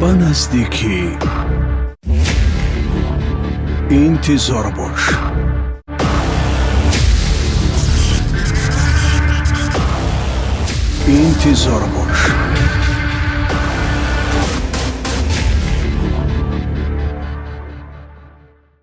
ба наздикӣ интизор бош интизор бош